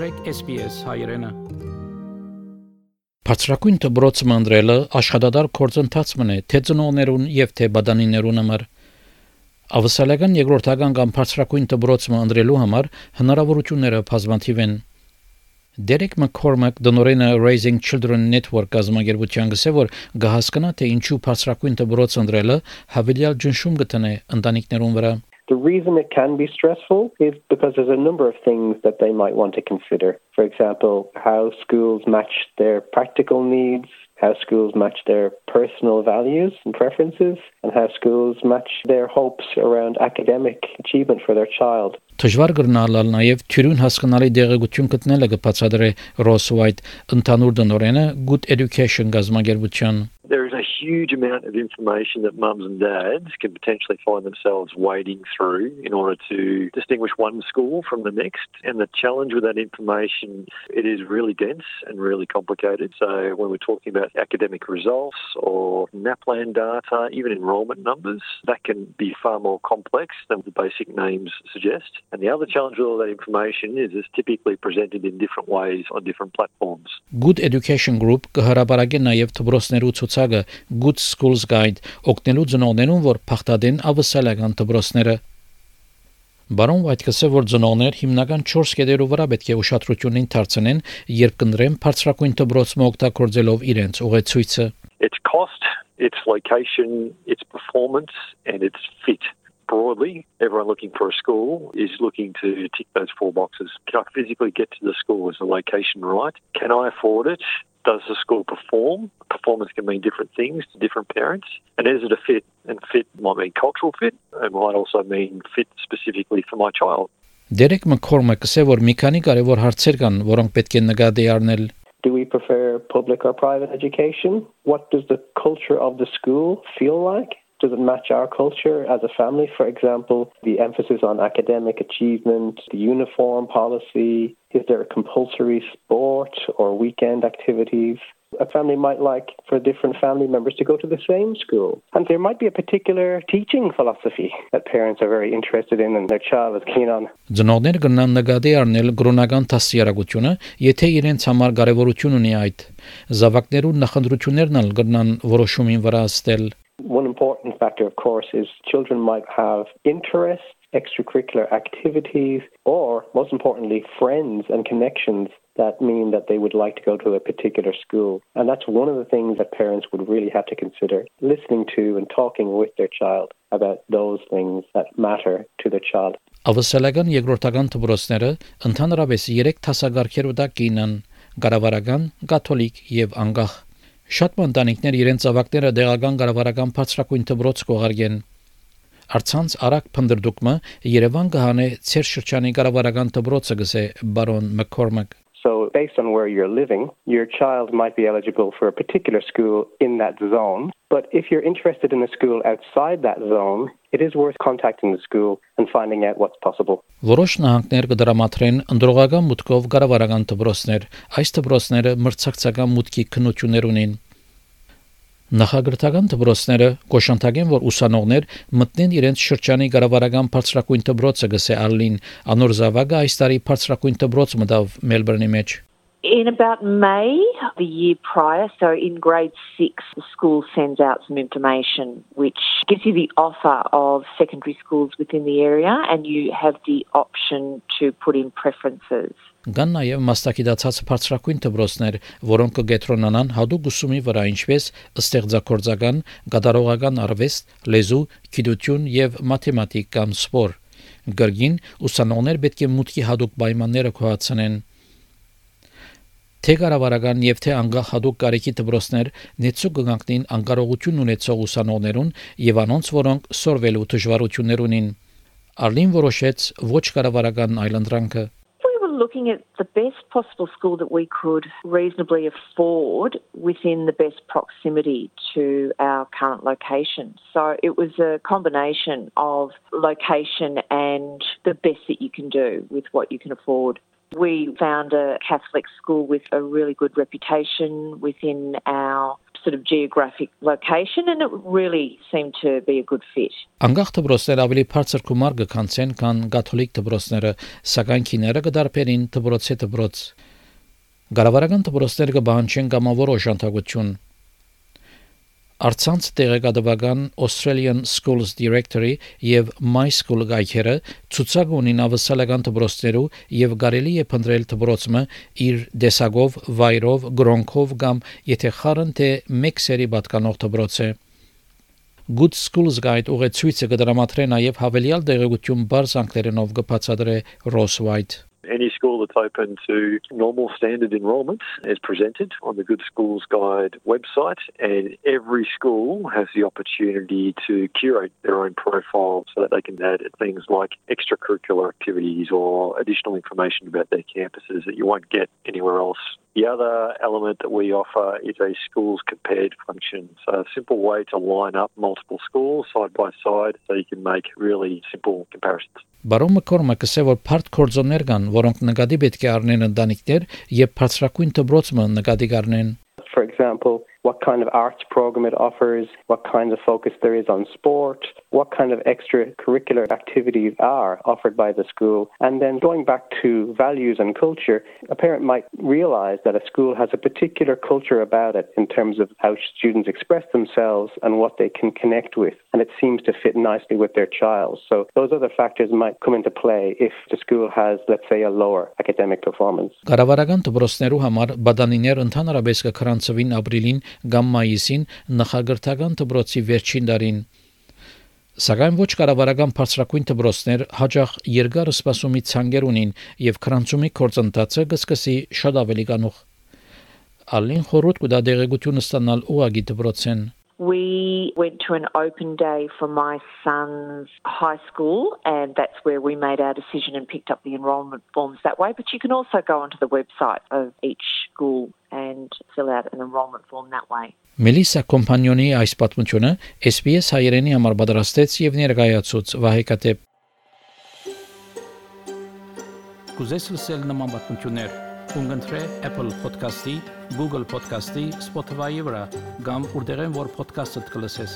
մտրեք SPS հայրենը Բարձրակույն դբրոցը անդրելը աշխատադար կորձընթաց մնե թե ծնողներուն եւ թե բադանիներուն համար Ավսալական երկրորդական կամ բարձրակույն դբրոցը անդրելու համար հնարավորությունները բազմաթիվ են Դերեկ Մակկորմակ դնորենը Raising Children Network գազམ་ագերբության գսե որ գահսկնա թե ինչու բարձրակույն դբրոց անդրելը հավելյալ ջնշում գտնե ընտանիքներուն վրա The reason it can be stressful is because there's a number of things that they might want to consider. For example, how schools match their practical needs, how schools match their personal values and preferences, and how schools match their hopes around academic achievement for their child. Դժվար կգնալալ նաև թյուրուն հասկանալի դեղեցություն գտնելը կբացատրե Ross White ընդհանուր դնորենը Good Education գազམ་ագերբության there is a huge amount of information that mums and dads can potentially find themselves wading through in order to distinguish one school from the next. And the challenge with that information, it is really dense and really complicated. So when we're talking about academic results or NAPLAN data, even enrolment numbers, that can be far more complex than the basic names suggest. And the other challenge with all that information is it's typically presented in different ways on different platforms. Good Education Group կհրաբարագե նաև դպրոցներու ցուցակը Good Schools Guide օգնելու ծնողներուն, որ փախտադեն ավսալական դպրոցները Բարոն White-ը որ ծնողներ հիմնական 4 կետերով վրա պետք է ուշադրությունին դարձնեն, երբ կնդրեն բարձրակույն դպրոցը օգտագործելով իրենց ուղեցույցը։ Its cost, its location, its performance and its fit. broadly, everyone looking for a school is looking to tick those four boxes. Can I physically get to the school? Is the location right? Can I afford it? does the school perform? Performance can mean different things to different parents. And is it a fit? And fit might mean cultural fit. It might also mean fit specifically for my child. Դերեկ Մքորմակը ասել որ մի քանի կարևոր հարցեր կան, որոնք պետք է նկատի առնել Do we prefer public or private education? What does the culture of the school feel like? Does it match our culture as a family? For example, the emphasis on academic achievement, the uniform policy, is there a compulsory sport or weekend activities? A family might like for different family members to go to the same school. And there might be a particular teaching philosophy that parents are very interested in and their child is keen on. Ծնողները կնան նկատի առնել գրոնական դասյարակությունը, եթե իրենց համար կարևորություն ունի այդ։ Զավակներուն նախընտրություններն ալ կնան որոշումին վրա ստել One important factor, of course, is children might have interests, extracurricular activities, or most importantly, friends and connections that mean that they would like to go to a particular school. And that's one of the things that parents would really have to consider listening to and talking with their child about those things that matter to their child. Ավսալական երկրորդական դպրոցները ընդհանրապես 3 տասագարքերով դա կինան՝ գարավարական, կաթոլիկ եւ անգախ Շատ ընտանիքներ իրենց ավակները դեղական կառավարական բարձրակույն դպրոց կողարկեն։ Արցանց արագ փնդրդուկը Երևան կհանե ցեր շրջանի կառավարական դպրոցը գսե բարոն Մակկորմակ So, based on where you're living, your child might be eligible for a particular school in that zone. But if you're interested in a school outside that zone, it is worth contacting the school and finding out what's possible. Որոշ նահանգներ կդրամատրեն ընդրողական մուտքով կառավարական դպրոցներ։ Այս դպրոցները մրցակցական մուտքի քննություններ ունեն։ Նախագրթական դպրոցները կոշանթագեն, որ ուսանողներ մտնեն իրենց շրջանի կառավարական բարձրակույն դպրոցը գսե Արլին անոր զավակը այս տարի բարձրակույն դպրոց մտավ Մելբուրնի մեջ In about May the year prior, so in grade six, the school sends out some information which gives you the offer of secondary schools within the area and you have the option to put in preferences. Կան նաև մասնակցած բարձրակույն դպրոցներ, որոնք կգետրոնանան հadoop ուսումի վրա ինչպես ստեղծագործական, գդարողական արվեստ, լեզու, գիտություն եւ մաթեմատիկ կամ սպոր։ Գրգին ուսանողներ պետք է մուտքի հadoop պայմանները կհացնեն Թե կառավարական եւ թե անգախ հadoop կարեկի դպրոցներ նեցու կգանքնին անկարողություն ունեցող ուսանողներուն եւ անոնց, որոնք սորվելու դժվարություններ ունին։ Արլին որոշեց ոչ կառավարական այլընտրանքը looking at the best possible school that we could reasonably afford within the best proximity to our current location. So it was a combination of location and the best that you can do with what you can afford. We found a Catholic school with a really good reputation within our sort of geographic location and it really seemed to be a good fit. Անգախ դբրոցներ ավելի բարձր գումար կքանցեն, քան կաթոլիկ դբրոցները, սակայն քիները կդարբերին դբրոցի դբրոց։ Գարավարական դբրոցները կբանչեն կամավոր օժանդակություն Արցանց տեղեկատվական Australian Schools Directory եւ My School գայքերը ցուցակ ունին ավսալական դպրոցներու եւ կարելի է փնտրել դպրոցը իր դեսագով, վայրով, գրոնքով կամ եթե խառն թե մեկ սերի պատկանող դպրոց է Good Schools Guide ուղեցույցը կդրամատրե նաև հավելյալ դեղեցություն բարձ անգլերենով կբացատրե Ross White Any school that's open to normal standard enrolment is presented on the Good Schools Guide website, and every school has the opportunity to curate their own profile so that they can add things like extracurricular activities or additional information about their campuses that you won't get anywhere else the other element that we offer is a schools compared function. So a simple way to line up multiple schools side by side so you can make really simple comparisons. Բարոն Մկորմակը ասել որ բարդ կորձոններ կան, որոնք նկատի պետք է առնեն ընտանիքներ եւ բարձրակույն դպրոցը նկատի կառնեն for example, what kind of arts program it offers, what kind of focus there is on sport, what kind of extracurricular activities are offered by the school. And then going back to values and culture, a parent might realize that a school has a particular culture about it in terms of how students express themselves and what they can connect with. And it seems to fit nicely with their child. So those other factors might come into play if the school has, let's say, a lower academic performance. Կառավարական դպրոցներու համար բադանիներ ընդհանրապես կքրանցվին ապրիլին կամ մայիսին նախագահական դպրոցի վերջին դարին Սակայն ոչ կառավարական բարձրակույն դպրոցներ հաջող երկար սպասումի ցանկեր ունին եւ քրանցումի կորցընթացը կսկսի շատ ավելի կանուխ Ալին խորոտ կուտա դեղեցություն ստանալ ուղագի դպրոցեն We went to an open day for my son's high school, and that's where we made our decision and picked up the enrolment forms that way. But you can also go onto the website of each school fill out an enrolment form that way. Մելիսա կոմպանիոնի այս պատմությունը SPS հայերենի համար պատրաստեց եւ ներկայացուց Վահե Կատեփ Կուզես լսել նման պատմություններ կընտրե Apple Podcast-ի, Google Podcast-ի, Spotify-ի վրա, կամ որտեղեն որ podcast-ը դուք լսես։